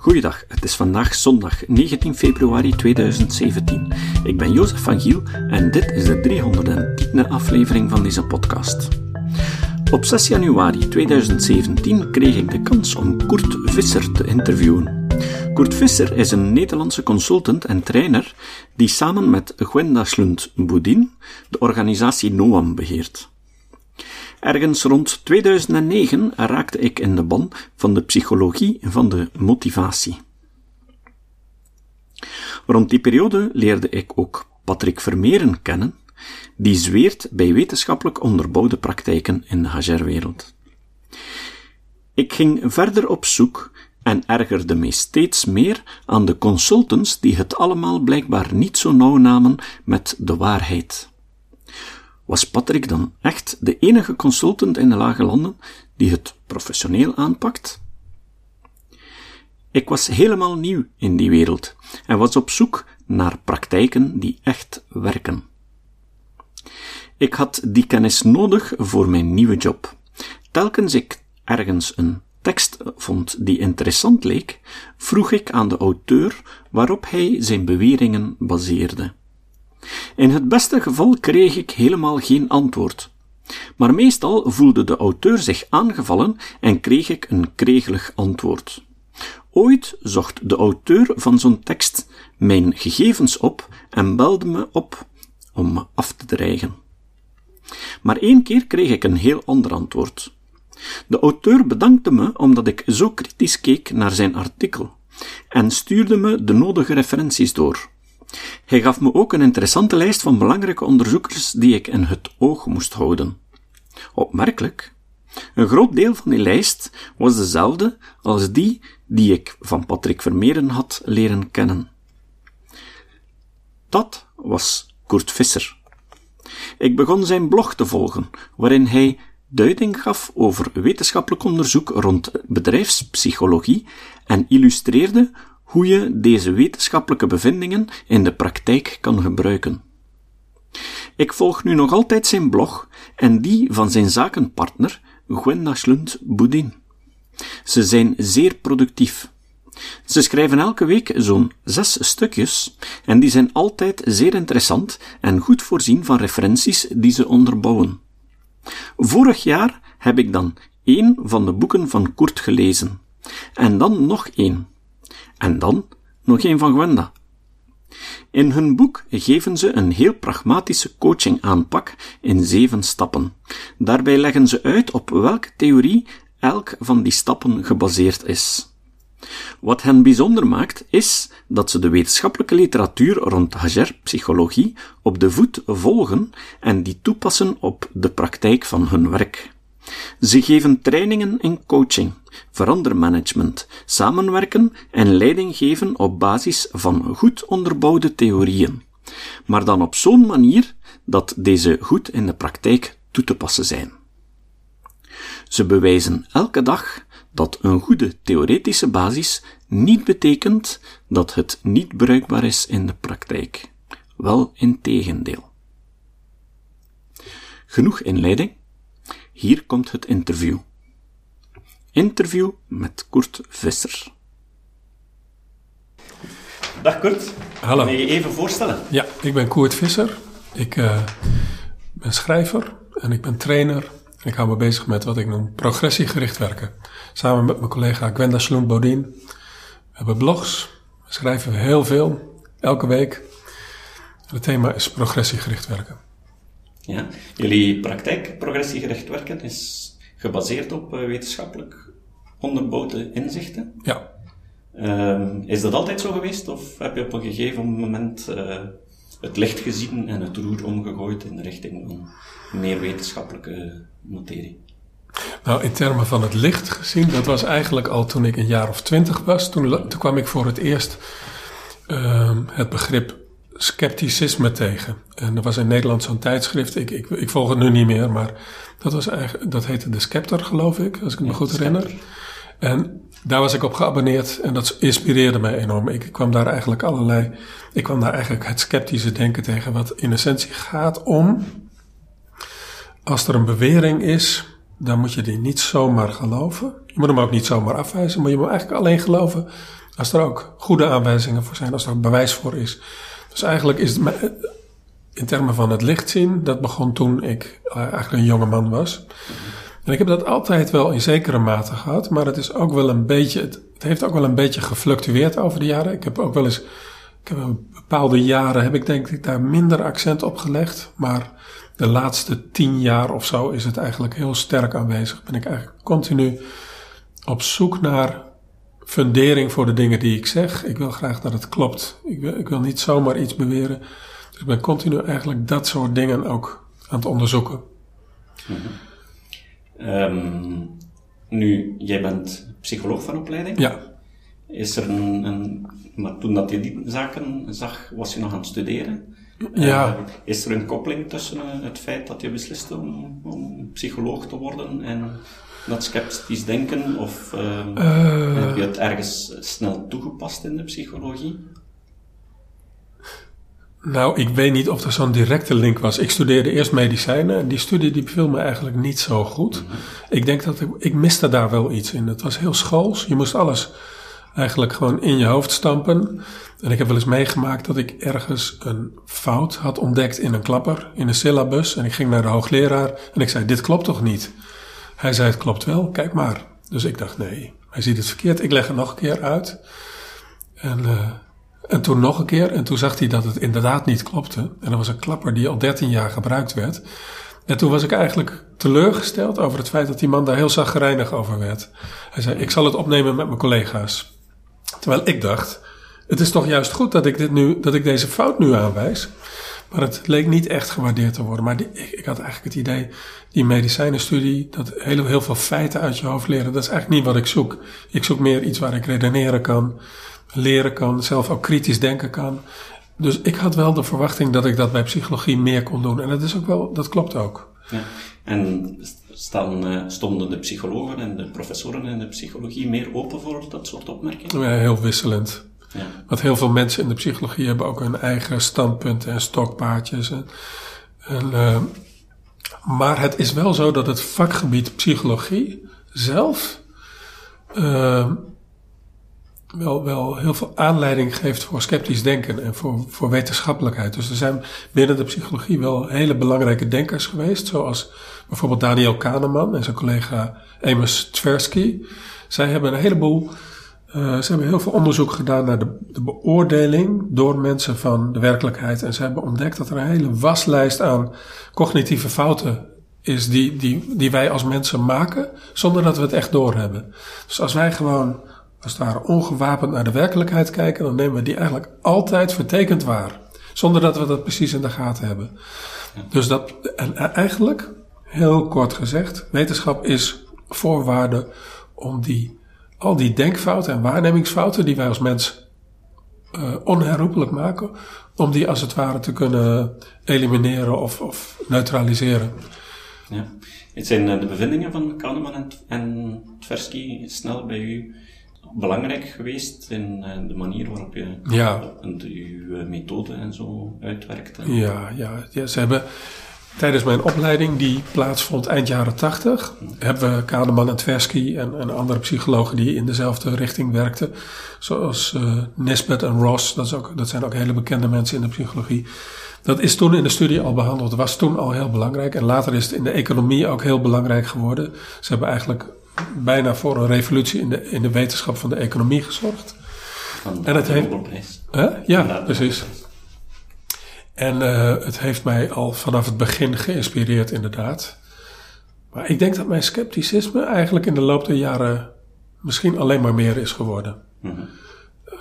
Goeiedag, het is vandaag zondag 19 februari 2017. Ik ben Jozef van Giel en dit is de 310e aflevering van deze podcast. Op 6 januari 2017 kreeg ik de kans om Kurt Visser te interviewen. Kurt Visser is een Nederlandse consultant en trainer die samen met Gwenda Slund-Boudin de organisatie NOAM beheert. Ergens rond 2009 raakte ik in de ban van de psychologie van de motivatie. Rond die periode leerde ik ook Patrick Vermeeren kennen, die zweert bij wetenschappelijk onderbouwde praktijken in de HR-wereld. Ik ging verder op zoek en ergerde mij steeds meer aan de consultants die het allemaal blijkbaar niet zo nauw namen met de waarheid. Was Patrick dan echt de enige consultant in de lage landen die het professioneel aanpakt? Ik was helemaal nieuw in die wereld en was op zoek naar praktijken die echt werken. Ik had die kennis nodig voor mijn nieuwe job. Telkens ik ergens een tekst vond die interessant leek, vroeg ik aan de auteur waarop hij zijn beweringen baseerde. In het beste geval kreeg ik helemaal geen antwoord. Maar meestal voelde de auteur zich aangevallen en kreeg ik een kregelig antwoord. Ooit zocht de auteur van zo'n tekst mijn gegevens op en belde me op om me af te dreigen. Maar één keer kreeg ik een heel ander antwoord. De auteur bedankte me omdat ik zo kritisch keek naar zijn artikel en stuurde me de nodige referenties door. Hij gaf me ook een interessante lijst van belangrijke onderzoekers die ik in het oog moest houden. Opmerkelijk. Een groot deel van die lijst was dezelfde als die die ik van Patrick Vermeeren had leren kennen. Dat was Kurt Visser. Ik begon zijn blog te volgen, waarin hij duiding gaf over wetenschappelijk onderzoek rond bedrijfspsychologie en illustreerde hoe je deze wetenschappelijke bevindingen in de praktijk kan gebruiken. Ik volg nu nog altijd zijn blog en die van zijn zakenpartner Gwenda Schlund-Boudin. Ze zijn zeer productief. Ze schrijven elke week zo'n zes stukjes en die zijn altijd zeer interessant en goed voorzien van referenties die ze onderbouwen. Vorig jaar heb ik dan één van de boeken van Kurt gelezen en dan nog één en dan nog een van Gwenda. In hun boek geven ze een heel pragmatische coaching-aanpak in zeven stappen. Daarbij leggen ze uit op welke theorie elk van die stappen gebaseerd is. Wat hen bijzonder maakt, is dat ze de wetenschappelijke literatuur rond HR-psychologie op de voet volgen en die toepassen op de praktijk van hun werk. Ze geven trainingen in coaching, verandermanagement, samenwerken en leiding geven op basis van goed onderbouwde theorieën, maar dan op zo'n manier dat deze goed in de praktijk toe te passen zijn. Ze bewijzen elke dag dat een goede theoretische basis niet betekent dat het niet bruikbaar is in de praktijk. Wel in tegendeel. Genoeg inleiding. Hier komt het interview. Interview met Kurt Visser. Dag Kurt. Hallo. Wil je je even voorstellen? Ja, ik ben Koert Visser. Ik uh, ben schrijver en ik ben trainer. Ik hou me bezig met wat ik noem progressiegericht werken. Samen met mijn collega Gwenda Sloen-Bodien. We hebben blogs. We schrijven heel veel, elke week. Het thema is progressiegericht werken. Ja, jullie praktijk progressiegericht werken is gebaseerd op uh, wetenschappelijk onderbouwde inzichten. Ja. Um, is dat altijd zo geweest of heb je op een gegeven moment uh, het licht gezien en het roer omgegooid in de richting van meer wetenschappelijke materie? Nou, in termen van het licht gezien, dat was eigenlijk al toen ik een jaar of twintig was. Toen, toen kwam ik voor het eerst uh, het begrip scepticisme tegen. En er was in Nederland zo'n tijdschrift, ik, ik, ik, volg het nu niet meer, maar dat, was eigenlijk, dat heette De Scepter, geloof ik, als ik me goed herinner. En daar was ik op geabonneerd en dat inspireerde mij enorm. Ik kwam daar eigenlijk allerlei, ik kwam daar eigenlijk het sceptische denken tegen, wat in essentie gaat om, als er een bewering is, dan moet je die niet zomaar geloven. Je moet hem ook niet zomaar afwijzen, maar je moet eigenlijk alleen geloven Als er ook goede aanwijzingen voor zijn, als er bewijs voor is. Dus eigenlijk is het in termen van het licht zien, dat begon toen ik eh, eigenlijk een jonge man was. En ik heb dat altijd wel in zekere mate gehad, maar het is ook wel een beetje, het, heeft ook wel een beetje gefluctueerd over de jaren. Ik heb ook wel eens, ik heb bepaalde jaren heb ik denk ik daar minder accent op gelegd, maar de laatste tien jaar of zo is het eigenlijk heel sterk aanwezig. Ben ik eigenlijk continu op zoek naar fundering voor de dingen die ik zeg. Ik wil graag dat het klopt. Ik wil, ik wil niet zomaar iets beweren. Dus ik ben continu eigenlijk dat soort dingen ook aan het onderzoeken. Ehm, nu, jij bent psycholoog van opleiding? Ja. Is er een, een, maar toen dat je die zaken zag, was je nog aan het studeren? Ja. Uh, is er een koppeling tussen uh, het feit dat je besliste om, om, psycholoog te worden en dat sceptisch denken? Of uh, heb je het ergens snel toegepast in de psychologie? Nou, ik weet niet of er zo'n directe link was. Ik studeerde eerst medicijnen en die studie die beviel me eigenlijk niet zo goed. Mm-hmm. Ik denk dat ik, ik miste daar wel iets in. Het was heel schools. Je moest alles eigenlijk gewoon in je hoofd stampen. En ik heb wel eens meegemaakt dat ik ergens een fout had ontdekt in een klapper, in een syllabus. En ik ging naar de hoogleraar en ik zei, dit klopt toch niet? Hij zei, het klopt wel, kijk maar. Dus ik dacht, nee, hij ziet het verkeerd. Ik leg het nog een keer uit. En, uh, en toen nog een keer. En toen zag hij dat het inderdaad niet klopte. En dat was een klapper die al 13 jaar gebruikt werd. En toen was ik eigenlijk teleurgesteld over het feit dat die man daar heel zagrijnig over werd. Hij zei, ik zal het opnemen met mijn collega's. Terwijl ik dacht, het is toch juist goed dat ik, dit nu, dat ik deze fout nu aanwijs. Maar het leek niet echt gewaardeerd te worden. Maar die, ik, ik, had eigenlijk het idee, die medicijnenstudie, dat heel, heel veel feiten uit je hoofd leren, dat is eigenlijk niet wat ik zoek. Ik zoek meer iets waar ik redeneren kan, leren kan, zelf ook kritisch denken kan. Dus ik had wel de verwachting dat ik dat bij psychologie meer kon doen. En dat is ook wel, dat klopt ook. Ja. En staan, stonden de psychologen en de professoren in de psychologie meer open voor dat soort opmerkingen? Ja, heel wisselend. Ja. Want heel veel mensen in de psychologie hebben ook hun eigen standpunten en stokpaardjes. En, uh, maar het is wel zo dat het vakgebied psychologie zelf uh, wel, wel heel veel aanleiding geeft voor sceptisch denken en voor, voor wetenschappelijkheid. Dus er zijn binnen de psychologie wel hele belangrijke denkers geweest, zoals bijvoorbeeld Daniel Kahneman en zijn collega Amos Tversky. Zij hebben een heleboel uh, ze hebben heel veel onderzoek gedaan naar de, de, beoordeling door mensen van de werkelijkheid. En ze hebben ontdekt dat er een hele waslijst aan cognitieve fouten is die, die, die wij als mensen maken, zonder dat we het echt doorhebben. Dus als wij gewoon, als het ware, ongewapend naar de werkelijkheid kijken, dan nemen we die eigenlijk altijd vertekend waar. Zonder dat we dat precies in de gaten hebben. Dus dat, en eigenlijk, heel kort gezegd, wetenschap is voorwaarde om die al die denkfouten en waarnemingsfouten die wij als mens uh, onherroepelijk maken, om die als het ware te kunnen elimineren of, of neutraliseren. Ja. Zijn eh, de bevindingen van Kahneman en, en Tversky snel bij u belangrijk geweest in eh, de manier waarop je ja. uw methode en zo uitwerkt? Ja, ja, ja, ze hebben Tijdens mijn opleiding, die plaatsvond eind jaren 80, hebben we Kahneman en Tversky en, en andere psychologen die in dezelfde richting werkten, zoals uh, Nisbet en Ross, dat, is ook, dat zijn ook hele bekende mensen in de psychologie. Dat is toen in de studie al behandeld, was toen al heel belangrijk en later is het in de economie ook heel belangrijk geworden. Ze hebben eigenlijk bijna voor een revolutie in de, in de wetenschap van de economie gezorgd. Van en het heeft, ja, precies. En uh, het heeft mij al vanaf het begin geïnspireerd, inderdaad. Maar ik denk dat mijn scepticisme eigenlijk in de loop der jaren misschien alleen maar meer is geworden. Mm -hmm.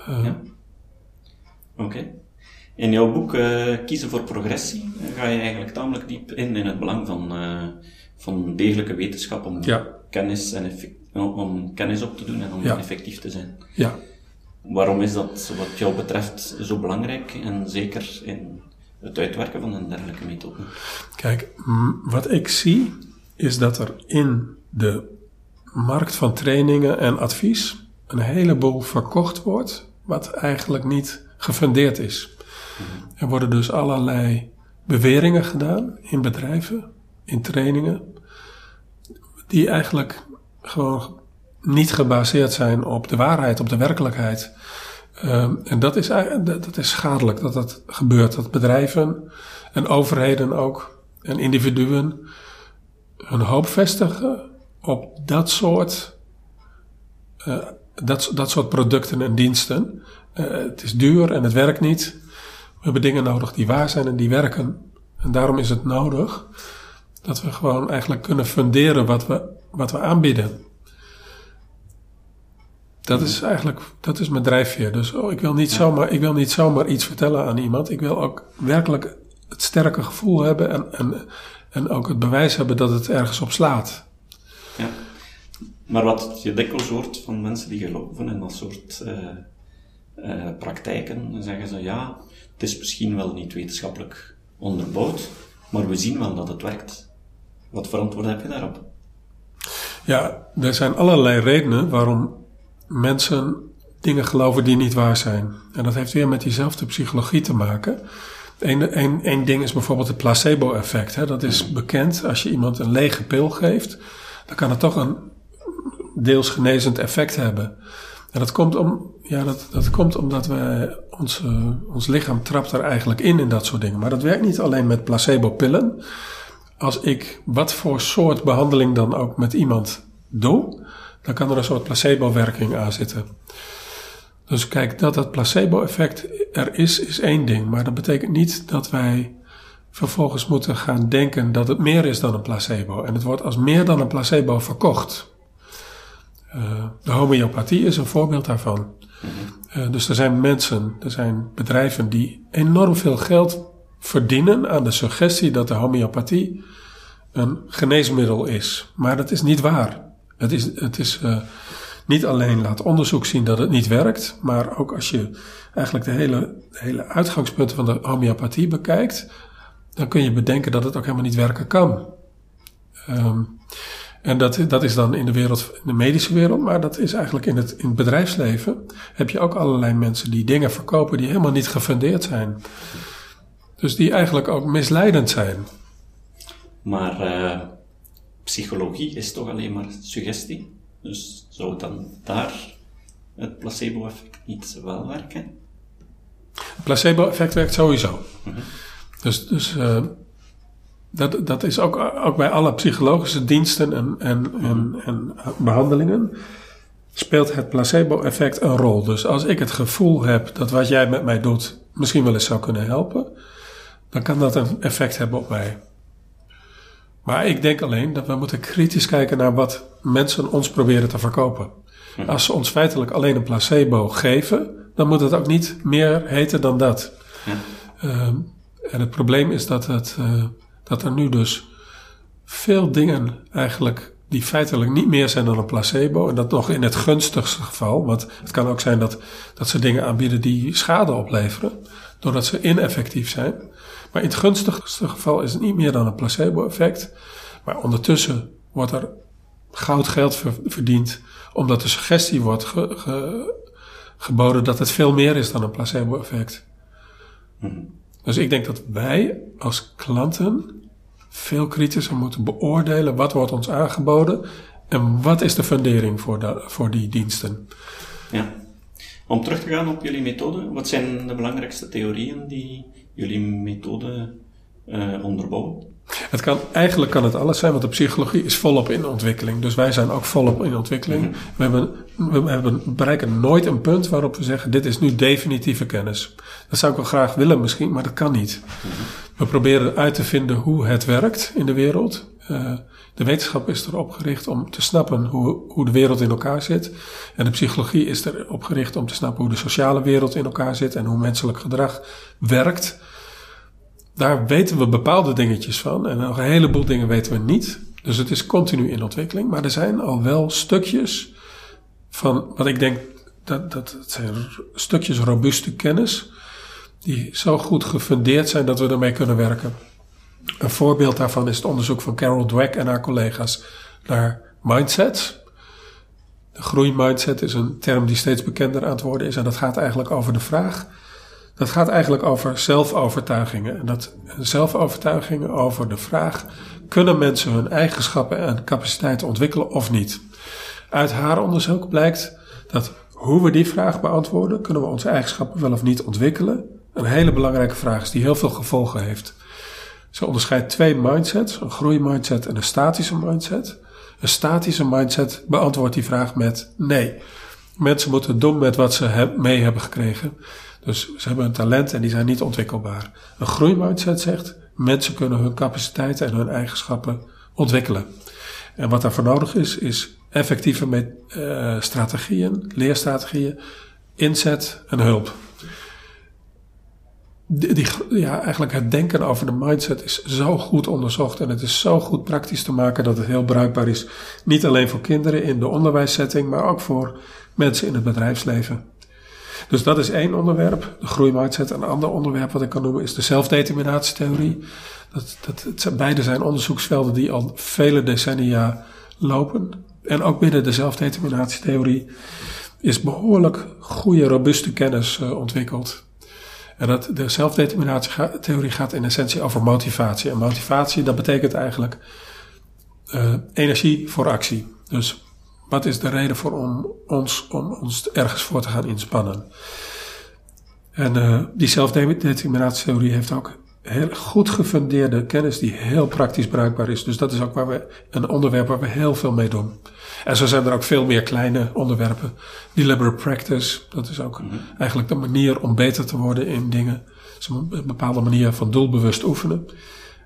uh, ja. Oké. Okay. In jouw boek uh, Kiezen voor Progressie ga je eigenlijk tamelijk diep in in het belang van, van degelijke wetenschap om, ja. kennis en om kennis op te doen en om ja. effectief te zijn. Ja. Waarom is dat wat jou betreft zo belangrijk en zeker in het uitwerken van een dergelijke methode? Kijk, wat ik zie is dat er in de markt van trainingen en advies een heleboel verkocht wordt, wat eigenlijk niet gefundeerd is. Er worden dus allerlei beweringen gedaan in bedrijven, in trainingen, die eigenlijk gewoon niet gebaseerd zijn op de waarheid, op de werkelijkheid. Ehm, en dat is, dat is schadelijk dat dat gebeurt. Dat bedrijven en overheden ook en individuen hun hoop vestigen op dat soort, uh, dat, dat soort producten en diensten. Uh, het is duur en het werkt niet. We hebben dingen nodig die waar zijn en die werken. En daarom is het nodig dat we gewoon eigenlijk kunnen funderen wat we, wat we aanbieden. Dat is eigenlijk, dat is mijn drijfveer. Dus oh, ik, wil niet zomaar, ik wil niet zomaar iets vertellen aan iemand. Ik wil ook werkelijk het sterke gevoel hebben en, en, en ook het bewijs hebben dat het ergens op slaat. Ja. Maar wat je dikwijls hoort van mensen die geloven in dat soort uh, uh, praktijken, dan zeggen ze ja, het is misschien wel niet wetenschappelijk onderbouwd, maar we zien wel dat het werkt. Wat verantwoord heb je daarop? Ja, er zijn allerlei redenen waarom mensen dingen geloven die niet waar zijn. En dat heeft weer met diezelfde psychologie te maken. Eén ding is bijvoorbeeld het placebo-effect. Dat is bekend. Als je iemand een lege pil geeft, dan kan het toch een deels genezend effect hebben. En dat komt, om, ja, dat, dat komt omdat we, ons, ons lichaam trapt er eigenlijk in in dat soort dingen. Maar dat werkt niet alleen met placebo-pillen. Als ik wat voor soort behandeling dan ook met iemand doe, dan kan er een soort placebo-werking aan zitten. Dus kijk, dat dat placebo-effect er is, is één ding. Maar dat betekent niet dat wij vervolgens moeten gaan denken dat het meer is dan een placebo. En het wordt als meer dan een placebo verkocht. Uh, de homeopathie is een voorbeeld daarvan. Uh, dus er zijn mensen, er zijn bedrijven die enorm veel geld verdienen aan de suggestie dat de homeopathie een geneesmiddel is. Maar dat is niet waar. Het is, het is uh, niet alleen laat onderzoek zien dat het niet werkt, maar ook als je eigenlijk de hele, de hele uitgangspunten van de homeopathie bekijkt, dan kun je bedenken dat het ook helemaal niet werken kan. Um, en dat, dat is dan in de wereld, in de medische wereld, maar dat is eigenlijk in het, in het bedrijfsleven. Heb je ook allerlei mensen die dingen verkopen die helemaal niet gefundeerd zijn. Dus die eigenlijk ook misleidend zijn. Maar uh, psychologie is toch alleen maar suggestie? Dus zou dan daar het placebo-effect niet wel werken? Het placebo-effect werkt sowieso. -hmm. Dus, dus uh, dat, dat is ook, ook bij alle psychologische diensten en, en, en, en behandelingen speelt het placebo-effect een rol. Dus als ik het gevoel heb dat wat jij met mij doet misschien wel eens zou kunnen helpen, dan kan dat een effect hebben op mij. Maar ik denk alleen dat we moeten kritisch kijken naar wat mensen ons proberen te verkopen. Als ze ons feitelijk alleen een placebo geven, dan moet het ook niet meer heten dan dat. Ja. Uh, en het probleem is dat, het, uh, dat er nu dus veel dingen eigenlijk die feitelijk niet meer zijn dan een placebo. En dat nog in het gunstigste geval. Want het kan ook zijn dat, dat ze dingen aanbieden die schade opleveren. Doordat ze ineffectief zijn. Maar in het gunstigste geval is het niet meer dan een placebo-effect. Maar ondertussen wordt er goud geld verdiend, omdat de suggestie wordt ge, ge, geboden dat het veel meer is dan een placebo-effect. Hmm. Dus ik denk dat wij als klanten veel kritischer moeten beoordelen wat wordt ons aangeboden en wat is de fundering voor, de, voor die diensten. Ja. Om terug te gaan op jullie methode, wat zijn de belangrijkste theorieën die jullie methode uh, onderbouwen? Het kan, eigenlijk kan het alles zijn, want de psychologie is volop in ontwikkeling. Dus wij zijn ook volop in ontwikkeling. Mhm. we, hebben, we hebben, bereiken nooit een punt waarop we zeggen: dit is nu definitieve kennis. Dat zou ik wel graag willen misschien, maar dat kan niet. Mhm. We proberen uit te vinden hoe het werkt in de wereld. Uh, de wetenschap is erop gericht om te snappen hoe, hoe de wereld in elkaar zit. En de psychologie is erop gericht om te snappen hoe de sociale wereld in elkaar zit en hoe menselijk gedrag werkt. Daar weten we bepaalde dingetjes van en nog een heleboel dingen weten we niet. Dus het is continu in ontwikkeling. Maar er zijn al wel stukjes van wat ik denk dat, dat zijn stukjes robuuste kennis. Die zo goed gefundeerd zijn dat we ermee kunnen werken. Een voorbeeld daarvan is het onderzoek van Carol Dweck en haar collega's naar mindsets. De groeimindset is een term die steeds bekender aan het worden is. En dat gaat eigenlijk over de vraag dat gaat eigenlijk over zelfovertuigingen. En dat zelfovertuigingen over de vraag: kunnen mensen hun eigenschappen en capaciteiten ontwikkelen of niet? Uit haar onderzoek blijkt dat hoe we die vraag beantwoorden, kunnen we onze eigenschappen wel of niet ontwikkelen, een hele belangrijke vraag is die heel veel gevolgen heeft. Ze onderscheidt twee mindsets, een groeimindset en een statische mindset. Een statische mindset beantwoordt die vraag met nee. Mensen moeten doen met wat ze mee hebben gekregen. Dus ze hebben een talent en die zijn niet ontwikkelbaar. Een groeimindset zegt, mensen kunnen hun capaciteiten en hun eigenschappen ontwikkelen. En wat daarvoor nodig is, is effectieve met, uh, strategieën, leerstrategieën, inzet en hulp. Die, ja, eigenlijk het denken over de mindset is zo goed onderzocht en het is zo goed praktisch te maken dat het heel bruikbaar is. Niet alleen voor kinderen in de onderwijssetting, maar ook voor mensen in het bedrijfsleven. Dus dat is één onderwerp, de groeimindset. Een ander onderwerp wat ik kan noemen is de zelfdeterminatietheorie. Dat, dat, het, beide zijn onderzoeksvelden die al vele decennia lopen. En ook binnen de zelfdeterminatietheorie is behoorlijk goede, robuuste kennis uh, ontwikkeld. En dat, de zelfdeterminatietheorie gaat in essentie over motivatie. En motivatie, dat betekent eigenlijk uh, energie voor actie. Dus wat is de reden voor om ons, om ons ergens voor te gaan inspannen? En uh, die zelfdeterminatietheorie heeft ook heel goed gefundeerde kennis die heel praktisch bruikbaar is. Dus dat is ook waar we, een onderwerp waar we heel veel mee doen. En zo zijn er ook veel meer kleine onderwerpen. Deliberate practice, dat is ook mhm. eigenlijk de manier om beter te worden in dingen. is een bepaalde manier van doelbewust oefenen.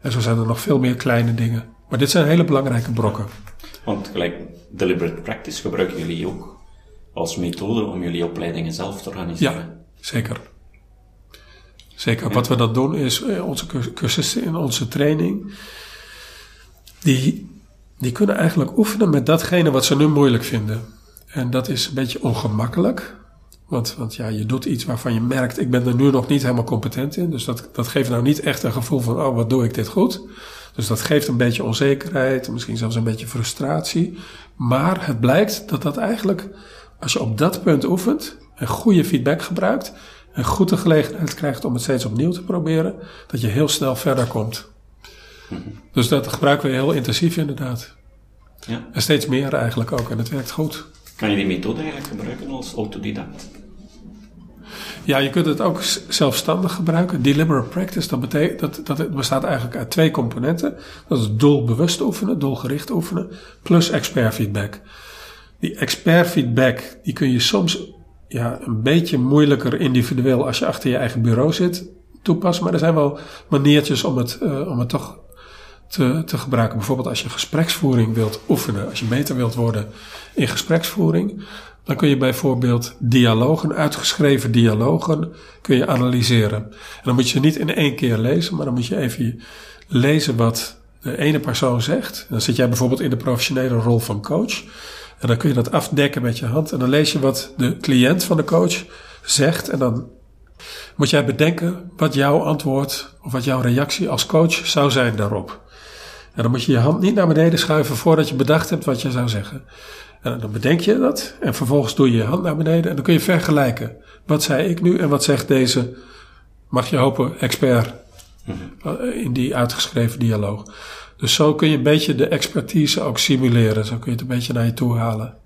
En zo zijn er nog veel meer kleine dingen. Maar dit zijn hele belangrijke brokken. Want gelijk deliberate practice gebruiken jullie ook als methode om jullie opleidingen zelf te organiseren. Ja, zeker. Zeker. Wat we dan doen is eh, onze cursussen in onze training. Die, die kunnen eigenlijk oefenen met datgene wat ze nu moeilijk vinden. En dat is een beetje ongemakkelijk. Want, want ja, je doet iets waarvan je merkt, ik ben er nu nog niet helemaal competent in. Dus dat, dat geeft nou niet echt een gevoel van, oh, wat doe ik dit goed? Dus dat geeft een beetje onzekerheid, misschien zelfs een beetje frustratie. Maar het blijkt dat dat eigenlijk, als je op dat punt oefent en goede feedback gebruikt, en goed de gelegenheid krijgt om het steeds opnieuw te proberen, dat je heel snel verder komt. Dus dat gebruiken we heel intensief inderdaad. Ja. En steeds meer eigenlijk ook, en het werkt goed. Kan je die methode eigenlijk gebruiken als autodidact? Ja, je kunt het ook zelfstandig gebruiken. Deliberate practice, dat, betekent, dat, dat bestaat eigenlijk uit twee componenten. Dat is doelbewust oefenen, doelgericht oefenen, plus expert feedback. Die expert feedback, die kun je soms ja, een beetje moeilijker individueel als je achter je eigen bureau zit toepassen. Maar er zijn wel maniertjes om het, uh, om het toch te, te gebruiken. Bijvoorbeeld als je gespreksvoering wilt oefenen, als je beter wilt worden in gespreksvoering, dan kun je bijvoorbeeld dialogen, uitgeschreven dialogen, kun je analyseren. En dan moet je niet in één keer lezen, maar dan moet je even lezen wat de ene persoon zegt. Dan zit jij bijvoorbeeld in de professionele rol van coach. En dan kun je dat afdekken met je hand. En dan lees je wat de cliënt van de coach zegt. En dan moet jij bedenken wat jouw antwoord of wat jouw reactie als coach zou zijn daarop. En dan moet je je hand niet naar beneden schuiven voordat je bedacht hebt wat je zou zeggen. En dan bedenk je dat en vervolgens doe je je hand naar beneden en dan kun je vergelijken. Wat zei ik nu en wat zegt deze, mag je hopen, expert mhm. in die uitgeschreven dialoog. Dus zo kun je een beetje de expertise ook simuleren. Zo kun je het een beetje naar je toe halen.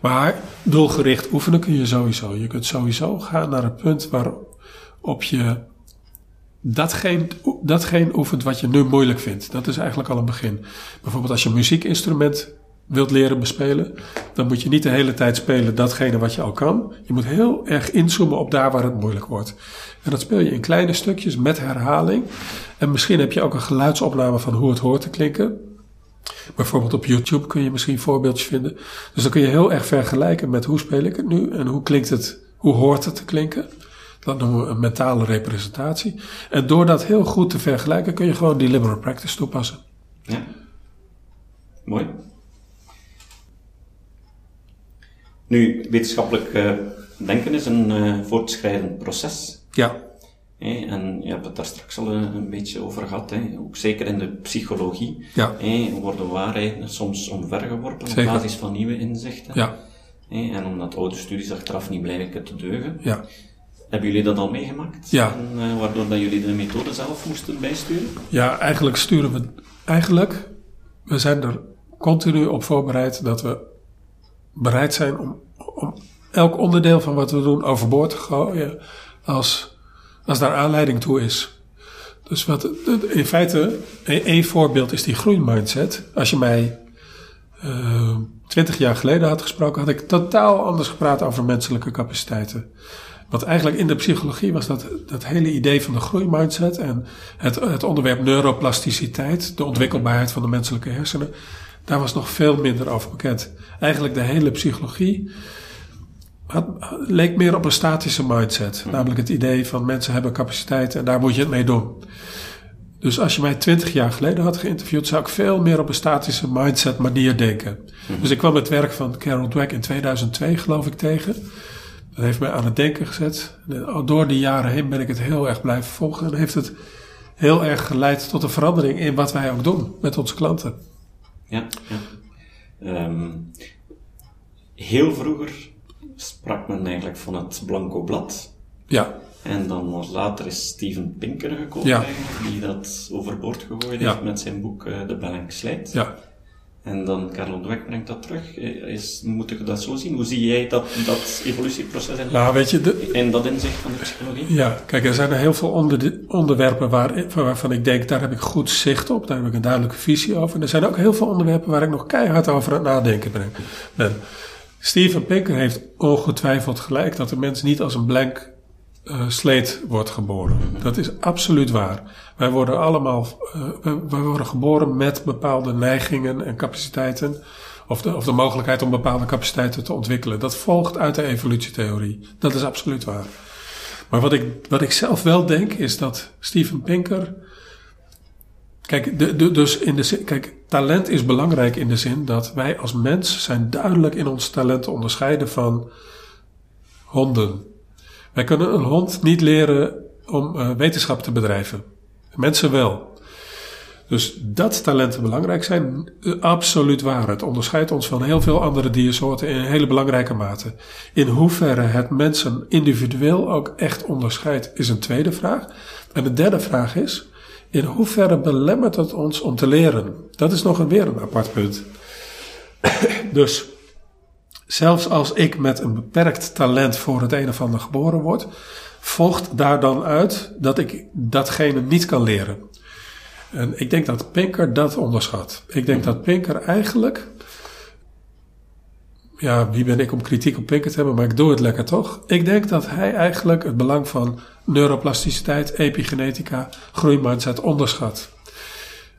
Maar doelgericht oefenen kun je sowieso. Je kunt sowieso gaan naar het punt waarop je datgene, datgene oefent wat je nu moeilijk vindt. Dat is eigenlijk al een begin. Bijvoorbeeld als je een muziekinstrument wilt leren bespelen, dan moet je niet de hele tijd spelen datgene wat je al kan. Je moet heel erg inzoomen op daar waar het moeilijk wordt. En dat speel je in kleine stukjes met herhaling. En misschien heb je ook een geluidsopname van hoe het hoort te klinken. Bijvoorbeeld op YouTube kun je misschien voorbeeldjes vinden. Dus dan kun je heel erg vergelijken met hoe speel ik het nu en hoe klinkt het, hoe hoort het te klinken. Dat noemen we een mentale representatie. En door dat heel goed te vergelijken kun je gewoon deliberate practice toepassen. Ja. Mooi. Nu, wetenschappelijk uh, denken is een uh, voortschrijdend proces. Ja. Hey, en je hebt het daar straks al een, een beetje over gehad. Ook zeker in de psychologie ja. hey, worden waarheden soms omvergeworpen zeker. op basis van nieuwe inzichten. Ja. En omdat oude studies achteraf niet blijken te deugen. Ja. Hebben jullie dat al meegemaakt? Ja. En, uh, waardoor dat jullie de methode zelf moesten bijsturen? Ja, eigenlijk sturen we... Eigenlijk, we zijn er continu op voorbereid dat we bereid zijn om, om elk onderdeel van wat we doen overboord te gooien als, als daar aanleiding toe is. Dus wat, in feite, één voorbeeld is die groeimindset. Als je mij uh, twintig jaar geleden had gesproken, had ik totaal anders gepraat over menselijke capaciteiten. Want eigenlijk in de psychologie was dat, dat hele idee van de groeimindset en het, het onderwerp neuroplasticiteit, de ontwikkelbaarheid van de menselijke hersenen, daar was nog veel minder over bekend. Eigenlijk de hele psychologie had, leek meer op een statische mindset. Hmm. Namelijk het idee van mensen hebben capaciteit en daar moet je het mee doen. Dus als je mij twintig jaar geleden had geïnterviewd, zou ik veel meer op een statische mindset manier denken. Hmm. Dus ik kwam het werk van Carol Dweck in 2002, geloof ik, tegen. Dat heeft mij aan het denken gezet. Door die jaren heen ben ik het heel erg blijven volgen. En heeft het heel erg geleid tot een verandering in wat wij ook doen met onze klanten. Ja, ja. Um, heel vroeger sprak men eigenlijk van het blanco blad. Ja. En dan later is Steven Pinker gekomen, ja. die dat overboord gegooid heeft met zijn boek uh, De Blank Slate. Ja. En dan Carlo Dweck brengt dat terug. Is, moet ik dat zo zien? Hoe zie jij dat, dat evolutieproces in, nou, weet je, de, en dat inzicht van de psychologie? Ja, kijk, er zijn er heel veel onder, onderwerpen waar, waarvan ik denk, daar heb ik goed zicht op, daar heb ik een duidelijke visie over. En er zijn ook heel veel onderwerpen waar ik nog keihard over aan het nadenken ben. Steven Pinker heeft ongetwijfeld gelijk dat de mens niet als een blank uh, sleet wordt geboren. Dat is absoluut waar. Wij worden allemaal, uh, wij worden geboren met bepaalde neigingen en capaciteiten. Of de, of de mogelijkheid om bepaalde capaciteiten te ontwikkelen. Dat volgt uit de evolutietheorie. Dat is absoluut waar. Maar wat ik, wat ik zelf wel denk, is dat Steven Pinker. Kijk, de, de, dus in de kijk, talent is belangrijk in de zin dat wij als mens zijn duidelijk in ons talent te onderscheiden van honden. Wij kunnen een hond niet leren om uh, wetenschap te bedrijven. Mensen wel. Dus dat talenten belangrijk zijn, eh, absoluut waar. Het onderscheidt ons van heel veel andere diersoorten in een hele belangrijke mate. In hoeverre het mensen individueel ook echt onderscheidt, is een tweede vraag. En de derde vraag is, in hoeverre belemmert het ons om te leren? Dat is nog een weer een apart punt. dus Zelfs als ik met een beperkt talent voor het een of ander geboren word, volgt daar dan uit dat ik datgene niet kan leren. En ik denk dat Pinker dat onderschat. Ik denk dat Pinker eigenlijk. Ja, wie ben ik om kritiek op Pinker te hebben, maar ik doe het lekker toch? Ik denk dat hij eigenlijk het belang van neuroplasticiteit, epigenetica, groeimindset onderschat.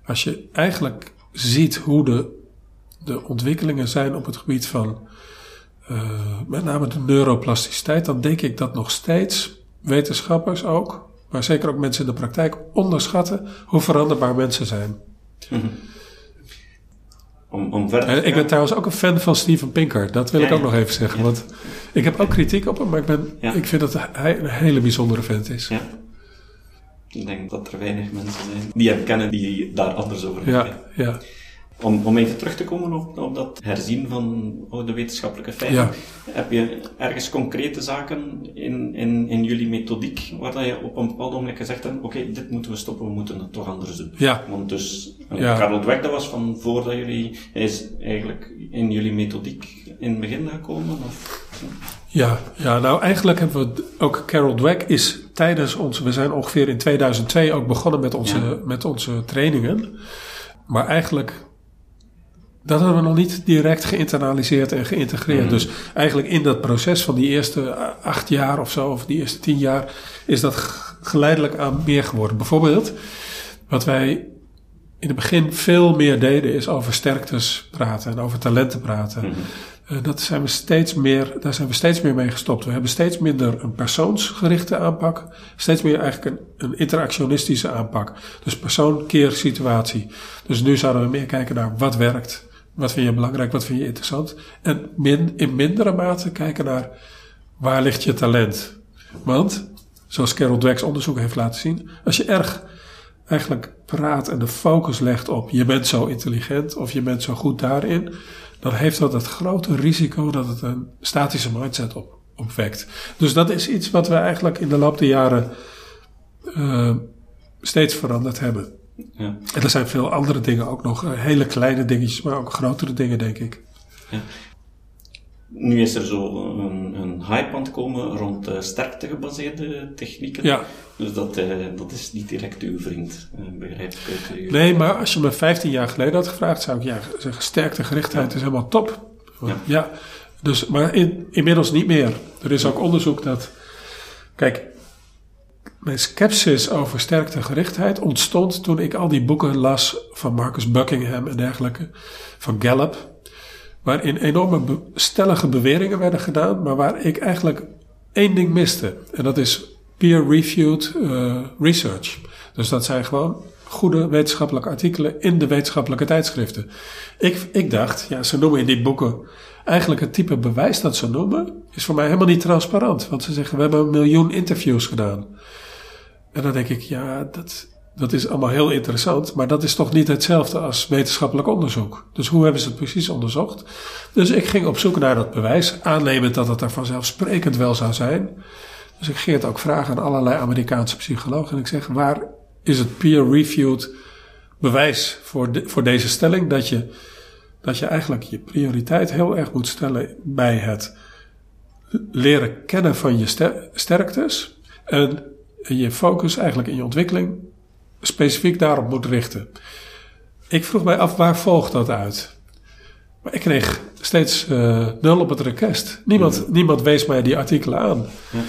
Als je eigenlijk ziet hoe de, de ontwikkelingen zijn op het gebied van uh, met name de neuroplasticiteit, dan denk ik dat nog steeds wetenschappers ook, maar zeker ook mensen in de praktijk, onderschatten hoe veranderbaar mensen zijn. Mm Om, om verder en ik ben trouwens ook een fan van Steven Pinker. Dat wil ik ook nog even zeggen. Want ik heb ook kritiek op hem, maar ik, ben, ik vind dat hij een hele bijzondere vent is. Ja. Ik denk dat er weinig mensen zijn die hem kennen die daar anders over denken. Ja, ja. Om, om even terug te komen op, op dat herzien van de wetenschappelijke feiten. Heb je ergens concrete zaken in, in, in jullie methodiek waar je op een bepaald moment gezegd hebt, oké, dit moeten we stoppen, we moeten het toch anders doen. Ja. Want dus, ja. Karel Dweck, dat was van voordat jullie, hij is eigenlijk in jullie methodiek in het begin gekomen? Of? Ja, ja, nou eigenlijk hebben we ook Carol Dweck is tijdens ons, we zijn ongeveer in 2002 ook begonnen met onze, met onze trainingen. Maar eigenlijk dat hebben we nog niet direct geïnternaliseerd en geïntegreerd. Mm. Dus eigenlijk in dat proces van die eerste acht jaar of zo, of die eerste tien jaar, is dat geleidelijk aan meer geworden. Bijvoorbeeld, wat wij in het begin veel meer deden, is over sterktes praten en over talenten praten. Mm. Uh, dat zijn we steeds meer, daar zijn we steeds meer mee gestopt. We hebben steeds minder een persoonsgerichte aanpak, steeds meer eigenlijk een, een interactionistische aanpak. Dus persoon keer situatie. Dus nu zouden we meer kijken naar wat werkt, wat vind je belangrijk? Wat vind je interessant? En min, in mindere mate kijken naar waar ligt je talent? Want, zoals Carol Dweck's onderzoek heeft laten zien, als je erg eigenlijk praat en de focus legt op je bent zo intelligent of je bent zo goed daarin, dan heeft dat het grote risico dat het een statische mindset op, opwekt. Dus dat is iets wat we eigenlijk in de loop der jaren uh, steeds veranderd hebben. Ja. En er zijn veel andere dingen ook nog. Eh, hele kleine dingetjes, maar ook grotere dingen, denk ik. Ja. nu is er zo een, een hype aan het komen rond uh, sterkte-gebaseerde technieken. Ja. Dus dat, uh, dat is niet direct uw vriend, begrijp ik. Nee, maar als je me 15 jaar geleden had gevraagd, zou ik ja, zeggen: sterkte-gerichtheid is helemaal top. Ja. ja. Dus, maar in, inmiddels niet meer. Er is ook onderzoek dat. Kijk, mijn skepsis over sterkte-gerichtheid ontstond toen ik al die boeken las van Marcus Buckingham en dergelijke, van Gallup waarin enorme stellige beweringen werden gedaan, maar waar ik eigenlijk één ding miste. En dat is peer-reviewed uh, research. Dus dat zijn gewoon goede wetenschappelijke artikelen in de wetenschappelijke tijdschriften. Ik, ik dacht, ja, ze noemen in die boeken eigenlijk het type bewijs dat ze noemen, is voor mij helemaal niet transparant. Want ze zeggen, we hebben een miljoen interviews gedaan. En dan denk ik, ja, dat, dat is allemaal heel interessant, maar dat is toch niet hetzelfde als wetenschappelijk onderzoek. Dus hoe hebben ze het precies onderzocht? Dus ik ging op zoek naar dat bewijs, aannemend dat het er vanzelfsprekend wel zou zijn. Dus ik ging het ook vragen aan allerlei Amerikaanse psychologen. En ik zeg, waar is het peer-reviewed bewijs voor, voor deze stelling dat je, dat je eigenlijk je prioriteit heel erg moet stellen bij het leren kennen van je sterktes en je focus eigenlijk in je ontwikkeling specifiek daarop moet richten. Ik vroeg mij af waar volgt dat uit? Maar ik kreeg steeds uh, nul op het request. Niemand, niemand wees mij die artikelen aan. Ja.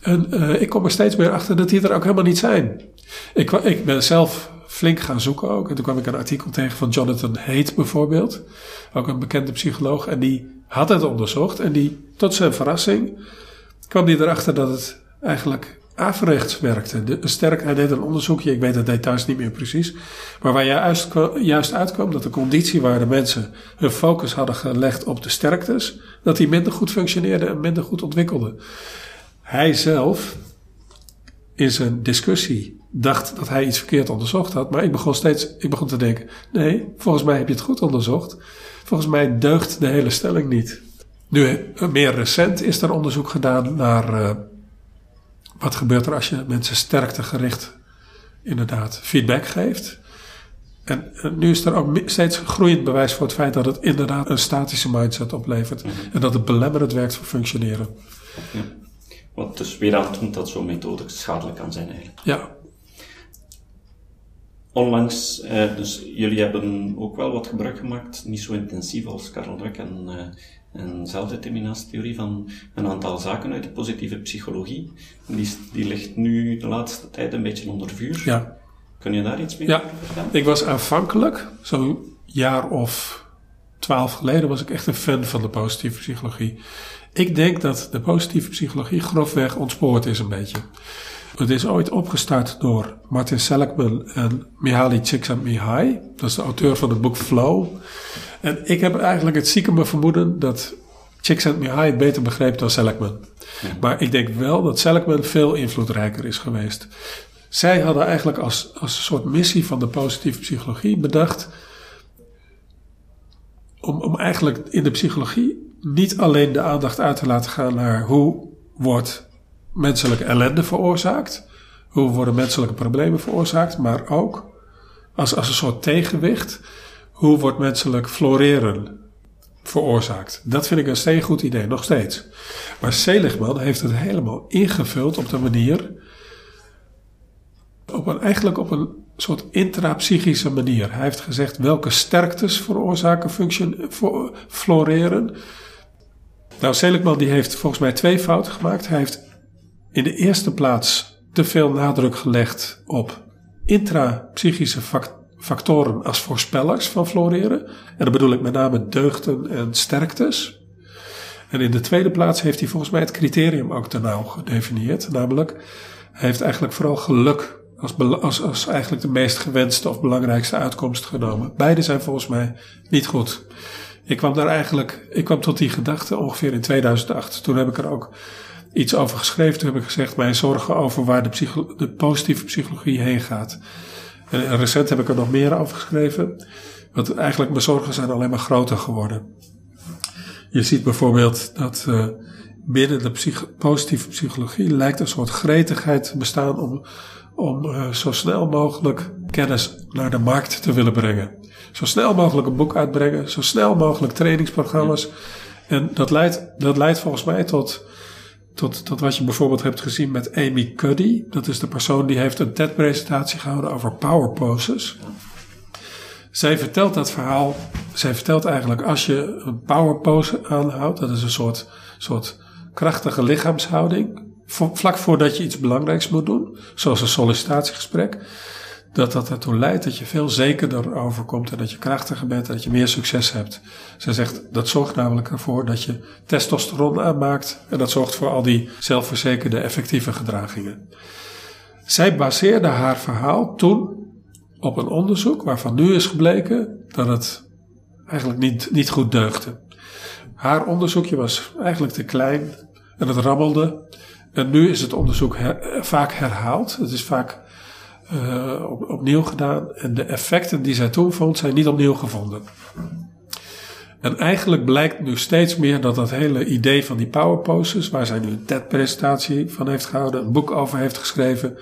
En uh, ik kom er steeds meer achter dat die er ook helemaal niet zijn. Ik, ik ben zelf flink gaan zoeken ook. En toen kwam ik een artikel tegen van Jonathan Haidt bijvoorbeeld. Ook een bekende psycholoog. En die had het onderzocht. En die, tot zijn verrassing, kwam die erachter dat het eigenlijk averechts werkte. De, sterk, hij deed een onderzoekje, ik weet de details niet meer precies. Maar waar juist, juist uitkwam dat de conditie waar de mensen hun focus hadden gelegd op de sterktes, dat die minder goed functioneerde en minder goed ontwikkelde. Hij zelf, in zijn discussie, dacht dat hij iets verkeerd onderzocht had. Maar ik begon steeds, ik begon te denken, nee, volgens mij heb je het goed onderzocht. Volgens mij deugt de hele stelling niet. Nu, meer recent is er onderzoek gedaan naar uh, wat gebeurt er als je mensen sterktegericht inderdaad feedback geeft? En, nu is er ook steeds groeiend bewijs voor het feit dat het inderdaad een statische mindset oplevert. Mhm. En dat het belemmerend werkt voor functioneren. Ja. Wat dus weer aantoont dat zo'n methode schadelijk kan zijn eigenlijk. Ja. Onlangs, eh, dus jullie hebben ook wel wat gebruik gemaakt, niet zo intensief als Karl Druk en eh, een zelfdeterminatietheorie van een aantal zaken uit de positieve psychologie. Die, die ligt nu de laatste tijd een beetje onder vuur. Ja. Kun je daar iets mee ja. vertellen? Ik was aanvankelijk, zo'n jaar of twaalf geleden, was ik echt een fan van de positieve psychologie. Ik denk dat de positieve psychologie grofweg ontspoord is een beetje. Het is ooit opgestart door Martin Seligman en Mihaly Csikszentmihalyi. Dat is de auteur van het boek Flow. En ik heb eigenlijk het ziekeme vermoeden dat Csikszentmihalyi het beter begreep dan Seligman. Maar ik denk wel dat Seligman veel invloedrijker is geweest. Zij hadden eigenlijk als, als een soort missie van de positieve psychologie bedacht. Om, om eigenlijk in de psychologie niet alleen de aandacht uit te laten gaan naar hoe wordt menselijke ellende veroorzaakt. Hoe worden menselijke problemen veroorzaakt. Maar ook als, als een soort tegenwicht hoe wordt menselijk floreren veroorzaakt? Dat vind ik een steengoed idee, nog steeds. Maar Seligman heeft het helemaal ingevuld op de manier, op een, eigenlijk op een soort intrapsychische manier. Hij heeft gezegd welke sterktes veroorzaken function, floreren. Nou, Seligman die heeft volgens mij twee fouten gemaakt. Hij heeft in de eerste plaats te veel nadruk gelegd op intrapsychische factoren als voorspellers van floreren. En dan bedoel ik met name deugden en sterktes. En in de tweede plaats heeft hij volgens mij het criterium ook te nauw gedefinieerd. Namelijk, hij heeft eigenlijk vooral geluk als, als, als eigenlijk de meest gewenste of belangrijkste uitkomst genomen. Beide zijn volgens mij niet goed. Ik kwam daar eigenlijk, ik kwam tot die gedachte ongeveer in 2008. Toen heb ik er ook iets over geschreven. Toen heb ik gezegd, mijn zorgen over waar de, de positieve psychologie heen gaat. En recent heb ik er nog meer over geschreven. Want eigenlijk mijn zorgen zijn alleen maar groter geworden. Je ziet bijvoorbeeld dat uh, binnen de psych positieve psychologie lijkt een soort gretigheid te bestaan om, om uh, zo snel mogelijk kennis naar de markt te willen brengen. Zo snel mogelijk een boek uitbrengen, zo snel mogelijk trainingsprogramma's. En dat leidt, dat leidt volgens mij tot, tot, tot wat je bijvoorbeeld hebt gezien met Amy Cuddy. Dat is de persoon die heeft een TED-presentatie gehouden over power poses. Zij vertelt dat verhaal. Zij vertelt eigenlijk als je een power pose aanhoudt, dat is een soort, soort krachtige lichaamshouding. Vlak voordat je iets belangrijks moet doen, zoals een sollicitatiegesprek dat dat ertoe leidt dat je veel zekerder overkomt en dat je krachtiger bent en dat je meer succes hebt. Zij zegt dat zorgt namelijk ervoor dat je testosteron aanmaakt en dat zorgt voor al die zelfverzekerde effectieve gedragingen. Zij baseerde haar verhaal toen op een onderzoek waarvan nu is gebleken dat het eigenlijk niet, niet goed deugde. Haar onderzoekje was eigenlijk te klein en het rammelde. En nu is het onderzoek vaak herhaald. Het is vaak uh, op, opnieuw gedaan. En de effecten die zij toen vond, zijn niet opnieuw gevonden. En eigenlijk blijkt nu steeds meer dat dat hele idee van die power poses, waar zij nu een TED-presentatie van heeft gehouden, een boek over heeft geschreven,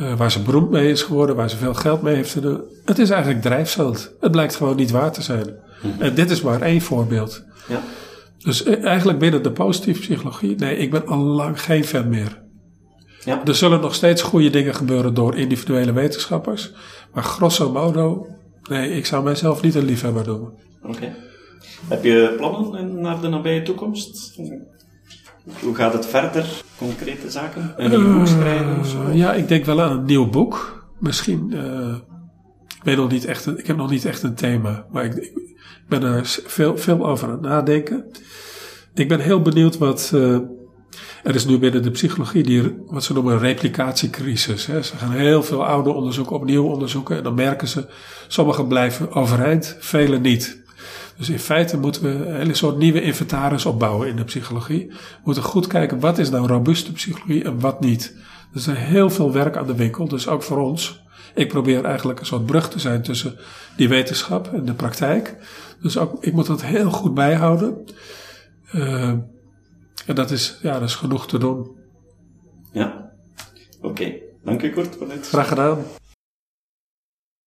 uh, waar ze beroemd mee is geworden, waar ze veel geld mee heeft verdiend. Het is eigenlijk drijfzand. Het blijkt gewoon niet waar te zijn. Mhm. En dit is maar één voorbeeld. Ja. Dus eh, eigenlijk binnen de positieve psychologie, nee, ik ben al lang geen fan meer. Ja. Er zullen nog steeds goede dingen gebeuren door individuele wetenschappers. Maar grosso modo, nee, ik zou mijzelf niet een liefhebber doen. Oké. Heb je plannen naar de nabije toekomst? Hoe gaat het verder? Concrete zaken? Een nieuw boek schrijven of zo? Ja, ik denk wel aan een nieuw boek. Misschien. Uh, ik, weet nog niet echt een, ik heb nog niet echt een thema. Maar ik, ik ben er veel, veel over aan het nadenken. Ik ben heel benieuwd wat. Uh, er is nu binnen de psychologie die, wat ze noemen replicatiecrisis. Hè. Ze gaan heel veel oude onderzoeken opnieuw onderzoeken en dan merken ze, sommigen blijven overeind, vele niet. Dus in feite moeten we een hele soort nieuwe inventaris opbouwen in de psychologie. We moeten goed kijken wat is nou robuuste psychologie en wat niet. Er is heel veel werk aan de winkel, dus ook voor ons. Ik probeer eigenlijk een soort brug te zijn tussen die wetenschap en de praktijk. Dus ook, ik moet dat heel goed bijhouden. Uh, en dat is, ja, dat is genoeg te doen. Ja, oké. Dank u kort voor dit. Graag gedaan.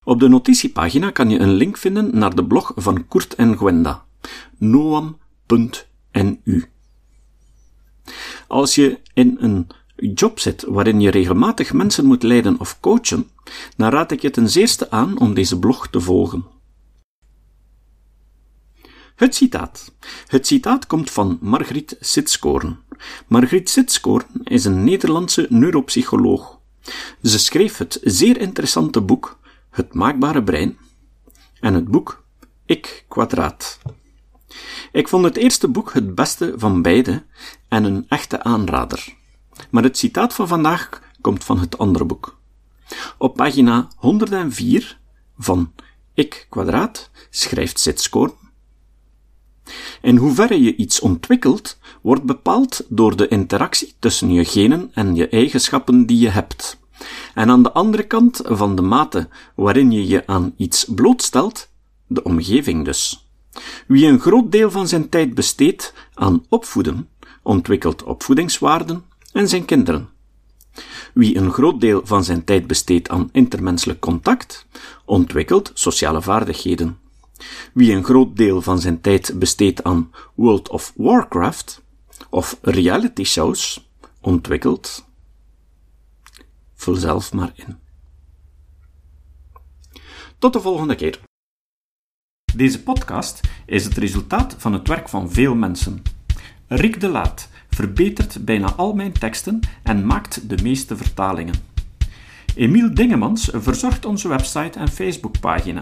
Op de notitiepagina kan je een link vinden naar de blog van Kurt en Gwenda. noam.nu Als je in een job zit waarin je regelmatig mensen moet leiden of coachen, dan raad ik je ten zeerste aan om deze blog te volgen. Het citaat. Het citaat komt van Margriet Sitskoorn. Margriet Sitskoorn is een Nederlandse neuropsycholoog. Ze schreef het zeer interessante boek Het maakbare brein en het boek Ik kwadraat. Ik vond het eerste boek het beste van beide en een echte aanrader. Maar het citaat van vandaag komt van het andere boek. Op pagina 104 van Ik kwadraat schrijft Sitskoorn in hoeverre je iets ontwikkelt, wordt bepaald door de interactie tussen je genen en je eigenschappen die je hebt. En aan de andere kant van de mate waarin je je aan iets blootstelt, de omgeving dus. Wie een groot deel van zijn tijd besteedt aan opvoeden, ontwikkelt opvoedingswaarden en zijn kinderen. Wie een groot deel van zijn tijd besteedt aan intermenselijk contact, ontwikkelt sociale vaardigheden. Wie een groot deel van zijn tijd besteedt aan World of Warcraft of reality shows, ontwikkelt. Vul zelf maar in. Tot de volgende keer. Deze podcast is het resultaat van het werk van veel mensen. Rick de Laat verbetert bijna al mijn teksten en maakt de meeste vertalingen. Emiel Dingemans verzorgt onze website en Facebookpagina.